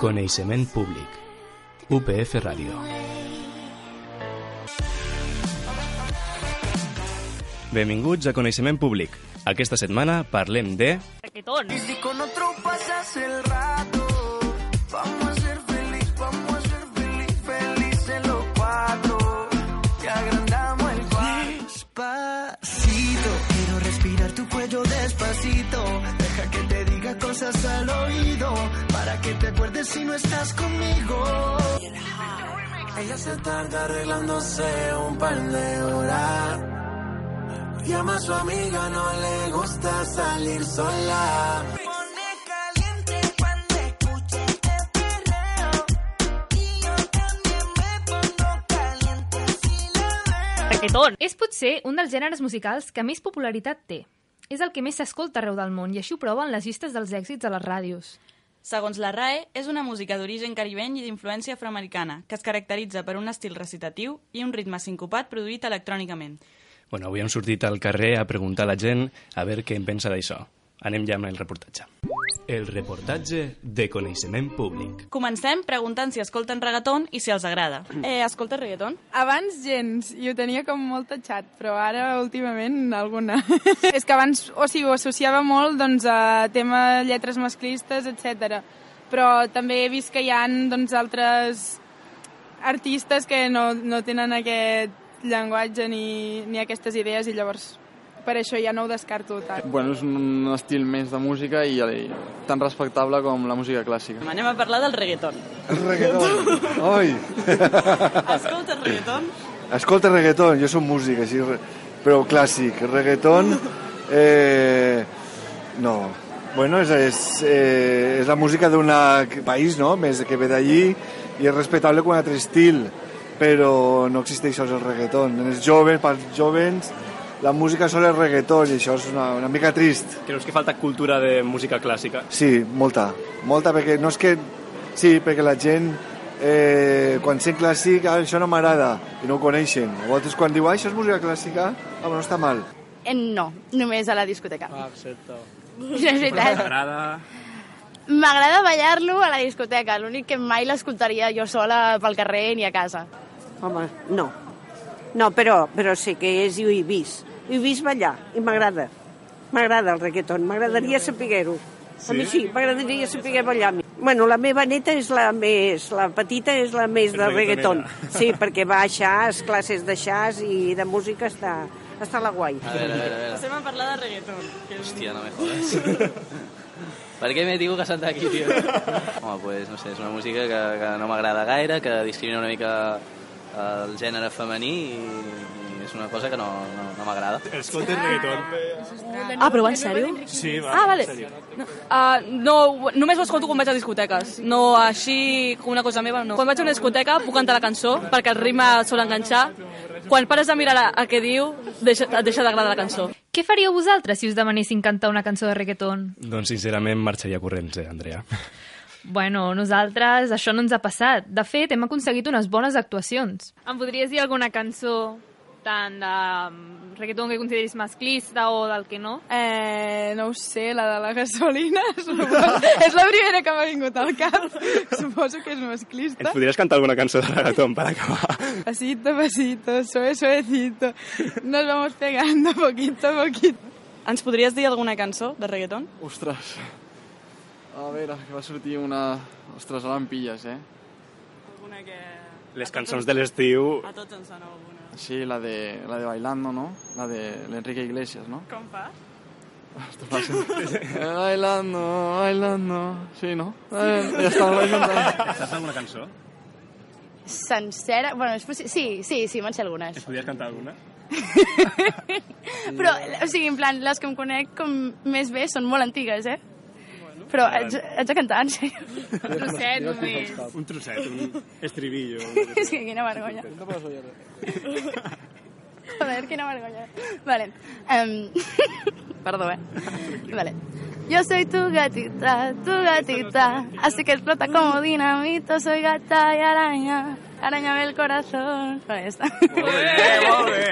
Coneixement públic. UPF Ràdio. Benvinguts a Coneixement Públic. Aquesta setmana parlem de... Reggaetón. Y si con otro pasas el rato, vamos a ser feliz, vamos a ser feliz, felices los cuatro. Y agrandamos el cuarto. Despacito, quiero respirar tu cuello despacito. Deja que te diga cosas al oído, para que te acuerdes si no estás conmigo. Ella se tarda arreglándose un par de horas. Llama a su amiga, no le gusta salir sola. Reggaetón. És potser un dels gèneres musicals que més popularitat té. És el que més s'escolta arreu del món i així ho proven les llistes dels èxits a les ràdios. Segons la RAE, és una música d'origen caribeny i d'influència afroamericana, que es caracteritza per un estil recitatiu i un ritme sincopat produït electrònicament. Bueno, avui hem sortit al carrer a preguntar a la gent a veure què en pensa d'això. Anem ja amb el reportatge. El reportatge de coneixement públic. Comencem preguntant si escolten reggaeton i si els agrada. Eh, escolta reggaeton? Abans gens, i ho tenia com molt tatxat, però ara últimament alguna. és que abans, o sigui, ho associava molt doncs, a tema lletres masclistes, etc. Però també he vist que hi ha doncs, altres artistes que no, no tenen aquest llenguatge ni, ni aquestes idees i llavors per això ja no ho descarto tant. Bueno, és un estil més de música i, i tan respectable com la música clàssica. Anem a parlar del reggaeton. El reggaeton. Oi! Escolta reggaeton? Escolta reggaeton, jo soc músic, així, però clàssic. Reggaeton, eh, no. Bueno, és, és, eh, és la música d'un país, no?, més que ve d'allí, i és respectable com un altre estil, però no existeix sols el reggaeton. Els joves, pels jovens, la música sol és reggaeton, i això és una, una mica trist. Creus que falta cultura de música clàssica? Sí, molta, molta, perquè no és que... Sí, perquè la gent, eh, quan sent clàssic, ah, això no m'agrada, i no ho coneixen. A vegades quan diu, ah, això és música clàssica, ah, no està mal. Eh, no, només a la discoteca. Ah, accepto. És veritat. T'agrada? M'agrada ballar-lo a la discoteca, l'únic que mai l'escoltaria jo sola pel carrer ni a casa. Home, no. No, però, però sé que és i ho he vist. Ho he vist ballar i m'agrada. M'agrada el reggaeton, m'agradaria saber-ho. A mi sí, m'agradaria saber ballar. Bueno, la meva neta és la més... La petita és la més de reggaeton. Sí, perquè va a jazz, classes de jazz i de música està, està la guai. A veure, a veure, a veure. Passem a parlar de reggaeton. Que és... Hòstia, no me jodes. per què m'he tingut que sentar aquí, tio? Home, pues, no sé, és una música que, que no m'agrada gaire, que discrimina una mica el gènere femení i, i és una cosa que no, no, no m'agrada. Escolta reggaeton. Ah, però va en sèrio? Sí, va, Ah, vale. en sèrio. No, uh, no, només ho escolto quan vaig a discoteques. No així, com una cosa meva, no. Quan vaig a una discoteca puc cantar la cançó, perquè el ritme sol enganxar. Quan pares de mirar a, a què diu, deixa, et deixa d'agradar la cançó. Què faríeu vosaltres si us demanessin cantar una cançó de reggaeton? Doncs sincerament marxaria corrents, eh, Andrea. Bueno, nosaltres això no ens ha passat. De fet, hem aconseguit unes bones actuacions. Em podries dir alguna cançó tant de mm, reggaeton que consideris masclista o del que no? Eh, no ho sé, la de la gasolina, és la primera que m'ha vingut al cap. Suposo que és masclista. Ens podries cantar alguna cançó de reggaeton per acabar? Pasito, pasito, suave, suavecito. Nos vamos pegando poquito a poquito. Ens podries dir alguna cançó de reggaeton? Ostres. A veure, que va sortir una... Ostres, ara em pilles, eh? Alguna que... Les cançons de l'estiu... A tots ens sona alguna. Sí, la de, la de Bailando, ¿no? La de l'Enrique Iglesias, ¿no? Com fa? Esto pasa. Eh, bailando, bailando... Sí, no? Eh, ja està, l'he inventat. Saps alguna cançó? Sencera? Bueno, és possi... Sí, sí, sí, me'n sé algunes. Ens podries cantar alguna? Però, o sigui, en plan, les que em conec com més bé són molt antigues, eh? Però haig, haig de cantar, en sèrio. Un trosset només. Un trosset, un estribillo. És que quina vergonya. Joder, quina vergonya. Vale. Um, perdó, eh? Vale. Yo soy tu gatita, tu gatita, así que explota como dinamita, soy gata y araña, arañame el corazón. Vale, ja està. Molt bé, molt bé.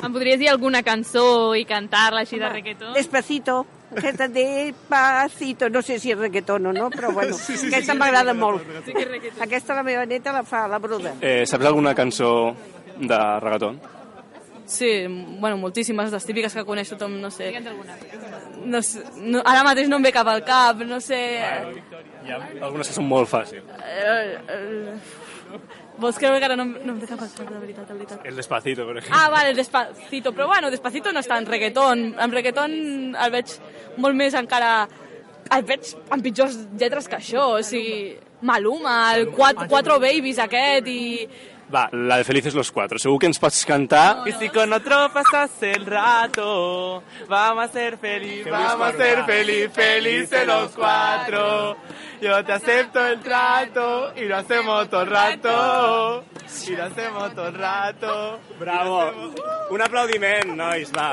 Em podries dir alguna cançó i cantar-la així de reggaeton? Despacito. Aquesta despacito, no sé si és reggaeton o no, però bueno, Sí, sí, aquesta sí, m'agrada sí, molt. Sí. Aquesta la meva neta la fa, la bruda. Eh, saps alguna cançó de reggaeton? Sí, bueno, moltíssimes, les típiques que coneix tothom, no sé. No, sé no, ara mateix no em ve cap al cap, no sé... Hi ha algunes que són molt fàcils. Eh, eh, vols creure que ara no, no em ve cap al cap, de veritat, de veritat. El Despacito, per exemple. Ah, vale, Despacito. Però bueno, Despacito no està en reggaeton. En reggaeton el veig molt més encara... El veig amb pitjors lletres que això. O sigui, Maluma, el Quat, Quatro Babies aquest i... Va, la de Felices los Cuatro. Segur que ens pots cantar... Y si con otro pasas el rato, vamos a ser feliz, vamos a ser feliz, felices los cuatro. Yo te acepto el trato y lo hacemos todo el rato. Y lo hacemos todo el rato. Bravo. Un aplaudiment, nois, va.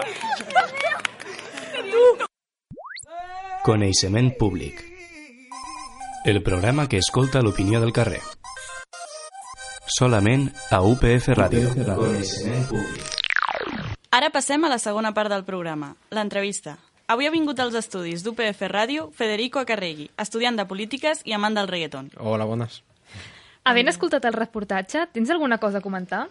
Coneixement públic. El programa que escolta l'opinió del carrer. Solament a UPF Ràdio. Ara passem a la segona part del programa, l'entrevista. Avui ha vingut als estudis d'UPF Ràdio Federico Acarregui, estudiant de polítiques i amant del reggaeton. Hola, bones. Havent escoltat el reportatge, tens alguna cosa a comentar?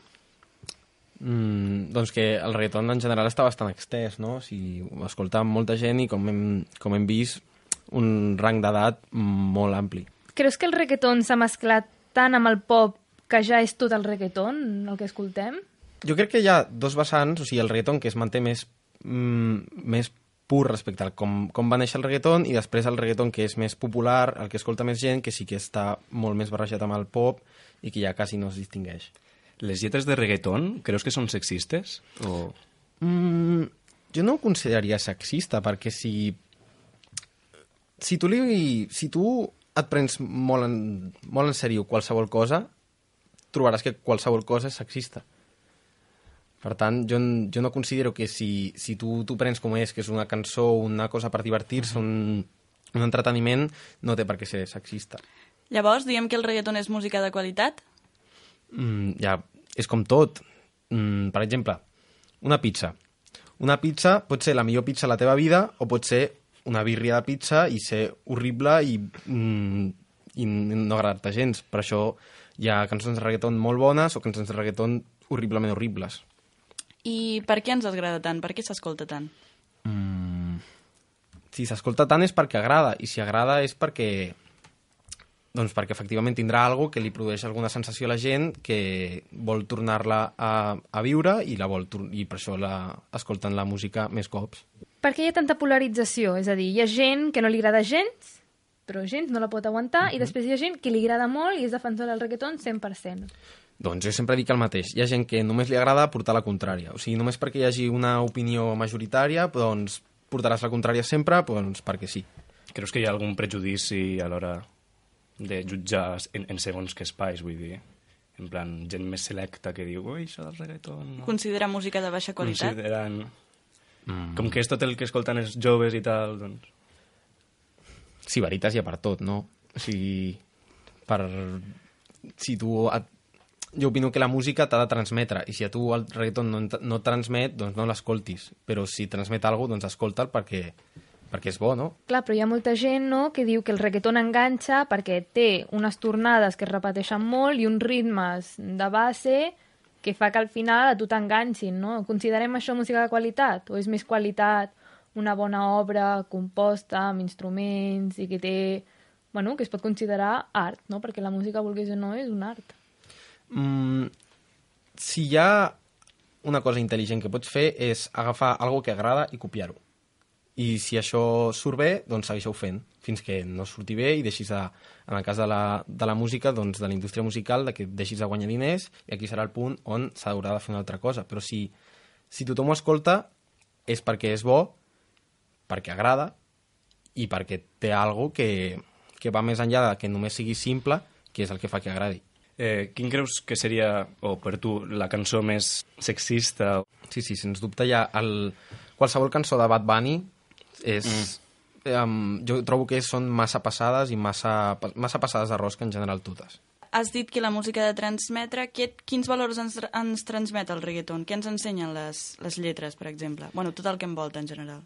Mm, doncs que el reggaeton en general està bastant extès, no? O sigui, ho escolta molta gent i com hem, com hem vist, un rang d'edat molt ampli. Creus que el reggaeton s'ha mesclat tant amb el pop que ja és tot el reggaeton, el que escoltem? Jo crec que hi ha dos vessants, o sigui, el reggaeton que es manté més, mm, més pur respecte al com, com va néixer el reggaeton i després el reggaeton que és més popular, el que escolta més gent, que sí que està molt més barrejat amb el pop i que ja quasi no es distingueix. Les lletres de reggaeton, creus que són sexistes? O... Mm, jo no ho consideraria sexista, perquè si... Si tu, li, si tu et prens molt en, molt en sèrio qualsevol cosa, trobaràs que qualsevol cosa és sexista. Per tant, jo, jo no considero que si, si tu t'ho prens com és, que és una cançó, una cosa per divertir-se, un, un entreteniment, no té per què ser sexista. Llavors, diem que el reggaeton és música de qualitat? Mm, ja, és com tot. Mm, per exemple, una pizza. Una pizza pot ser la millor pizza de la teva vida o pot ser una birria de pizza i ser horrible i, mm, i no agradar-te gens. Per això hi ha cançons de reggaeton molt bones o cançons de reggaeton horriblement horribles. I per què ens agrada tant? Per què s'escolta tant? Mm, si s'escolta tant és perquè agrada, i si agrada és perquè doncs perquè efectivament tindrà algo que li produeix alguna sensació a la gent que vol tornar-la a, a viure i, la vol, i per això la, escolten la música més cops. Per què hi ha tanta polarització? És a dir, hi ha gent que no li agrada gens, però gens no la pot aguantar, i després hi ha gent que li agrada molt i és defensor del reggaeton 100%. Doncs jo sempre dic el mateix. Hi ha gent que només li agrada portar la contrària. O sigui, només perquè hi hagi una opinió majoritària, doncs portaràs la contrària sempre, doncs perquè sí. Creus que hi ha algun prejudici a l'hora de jutjar en, en segons que espais, vull dir? En plan, gent més selecta que diu, ui, això del reggaeton... No. Considera música de baixa qualitat? Considerant... Mm. Com que és tot el que escolten els joves i tal, doncs... Sí, veritats hi ha per tot, no? O sigui, per... Si tu... Et... Jo opino que la música t'ha de transmetre, i si a tu el reggaeton no, no et transmet, doncs no l'escoltis. Però si transmet alguna cosa, doncs escolta'l perquè, perquè és bo, no? Clar, però hi ha molta gent no, que diu que el reggaeton enganxa perquè té unes tornades que es repeteixen molt i uns ritmes de base que fa que al final a tu t'enganxin, no? Considerem això música de qualitat? O és més qualitat una bona obra composta amb instruments i que té... Bueno, que es pot considerar art, no? Perquè la música, vulguis o no, és un art. Mm, si hi ha una cosa intel·ligent que pots fer és agafar algo que agrada i copiar-ho. I si això surt bé, doncs segueixeu fent, fins que no surti bé i deixis de, en el cas de la, de la música, doncs de la indústria musical, de que deixis de guanyar diners i aquí serà el punt on s'haurà de fer una altra cosa. Però si, si tothom ho escolta és perquè és bo, perquè agrada i perquè té algo que, que va més enllà de que només sigui simple, que és el que fa que agradi. Eh, quin creus que seria, o per tu, la cançó més sexista? Sí, sí, sens dubte ha el... qualsevol cançó de Bad Bunny és... Mm. Um, jo trobo que són massa passades i massa, massa passades de rosca en general totes. Has dit que la música ha de transmetre... Què, quins valors ens, ens transmet el reggaeton? Què ens ensenyen les, les lletres, per exemple? Bueno, tot el que envolta en general.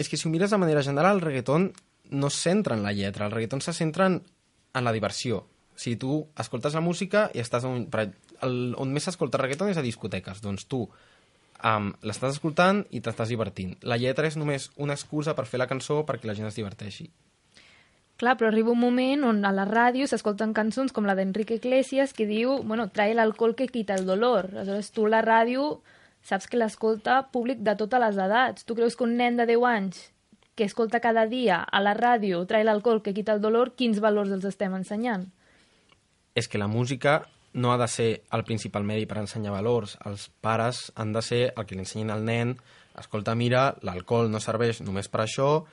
És que si ho mires de manera general, el reggaeton no es centra en la lletra, el reggaeton se centra en, en la diversió. Si tu escoltes la música i estàs... Per, el, on més s'escolta reggaeton és a discoteques, doncs tu um, l'estàs escoltant i t'estàs divertint. La lletra és només una excusa per fer la cançó perquè la gent es diverteixi. Clar, però arriba un moment on a la ràdio s'escolten cançons com la d'Enrique Iglesias que diu, bueno, trae el alcohol que quita el dolor. Aleshores, tu la ràdio saps que l'escolta públic de totes les edats. Tu creus que un nen de 10 anys que escolta cada dia a la ràdio trae l'alcohol que quita el dolor, quins valors els estem ensenyant? És que la música no ha de ser el principal medi per ensenyar valors. Els pares han de ser el que li ensenyin al nen escolta, mira, l'alcohol no serveix només per això,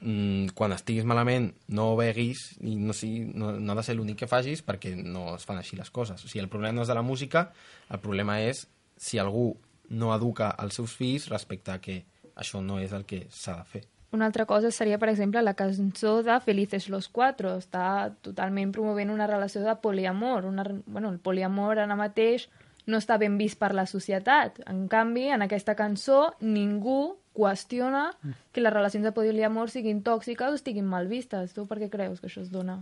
mm, quan estiguis malament no beguis i no, sigui, no, no ha de ser l'únic que facis perquè no es fan així les coses. O sigui, el problema no és de la música, el problema és si algú no educa els seus fills respecte a que això no és el que s'ha de fer. Una altra cosa seria, per exemple, la cançó de Felices los Cuatro. Està totalment promovent una relació de poliamor. Una, bueno, el poliamor ara mateix no està ben vist per la societat. En canvi, en aquesta cançó, ningú qüestiona que les relacions de poliamor siguin tòxiques o estiguin mal vistes. Tu per què creus que això es dona?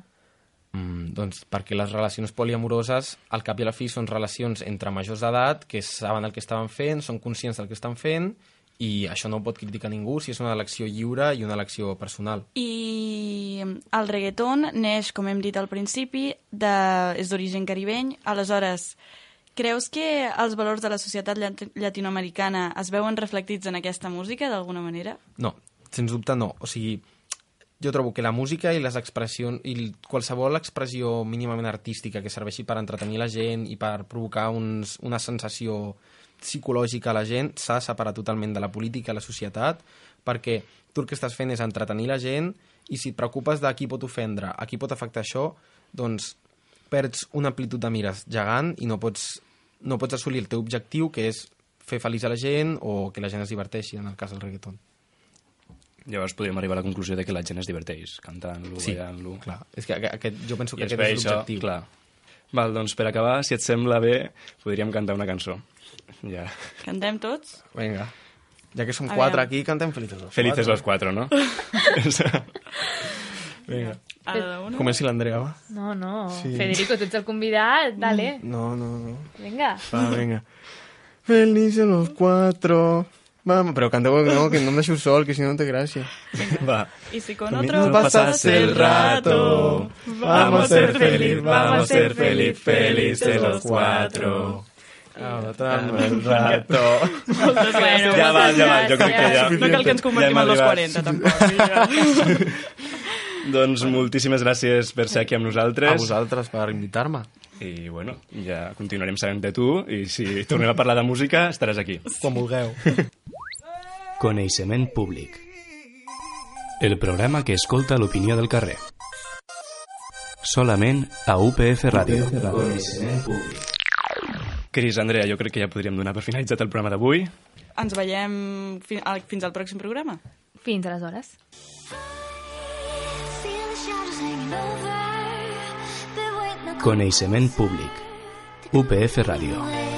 Mm, doncs perquè les relacions poliamoroses, al cap i a la fi, són relacions entre majors d'edat que saben el que estaven fent, són conscients del que estan fent i això no ho pot criticar ningú si és una elecció lliure i una elecció personal. I el reggaeton neix, com hem dit al principi, de... és d'origen caribeny. Aleshores, creus que els valors de la societat llat- llatinoamericana es veuen reflectits en aquesta música, d'alguna manera? No, sens dubte no. O sigui, jo trobo que la música i les expressions i qualsevol expressió mínimament artística que serveixi per entretenir la gent i per provocar uns, una sensació psicològica a la gent s'ha de separar totalment de la política i la societat perquè tu el que estàs fent és entretenir la gent i si et preocupes de qui pot ofendre, a qui pot afectar això, doncs perds una amplitud de mires gegant i no pots, no pots assolir el teu objectiu, que és fer feliç a la gent o que la gent es diverteixi, en el cas del reggaeton. Llavors podríem arribar a la conclusió de que la gent es diverteix cantant-lo, Sí, ballant-lo. clar. És que aquest, jo penso que I es aquest és l'objectiu. Clar. Val, doncs per acabar, si et sembla bé, podríem cantar una cançó. Ja. Cantem tots? Vinga. Ja que som quatre aquí, cantem Felices los Felices Cuatro. los cuatro, ¿no? Vinga. Comenci l'Andrea, va. No, no. Sí. Federico, tu ets el convidat, dale. No, no, no. Vinga. Va, vinga. Felices los cuatro. Vamos, però canteu no, que no em deixeu sol, que si no no té gràcia. Va. Y si con otro pasas el rato, vamos a ser feliz, vamos a ser feliz, felices los cuatro. Tramo el rato. Moltes gràcies. Ja val, ja val, jo crec que ja... No cal que ens convertim en los arribat. 40, tampoc. doncs moltíssimes gràcies per ser aquí amb nosaltres. A vosaltres per invitar-me. I bueno, ja continuarem sabent de tu i si tornem a parlar de música estaràs aquí. Quan vulgueu. Coneixement públic. El programa que escolta l'opinió del carrer. Solament a UPF Ràdio. Coneixement públic. Cris, Andrea, jo crec que ja podríem donar per finalitzat el programa d'avui. Ens veiem fi- al- fins al pròxim programa. Fins aleshores. Coneixement públic. UPF Ràdio.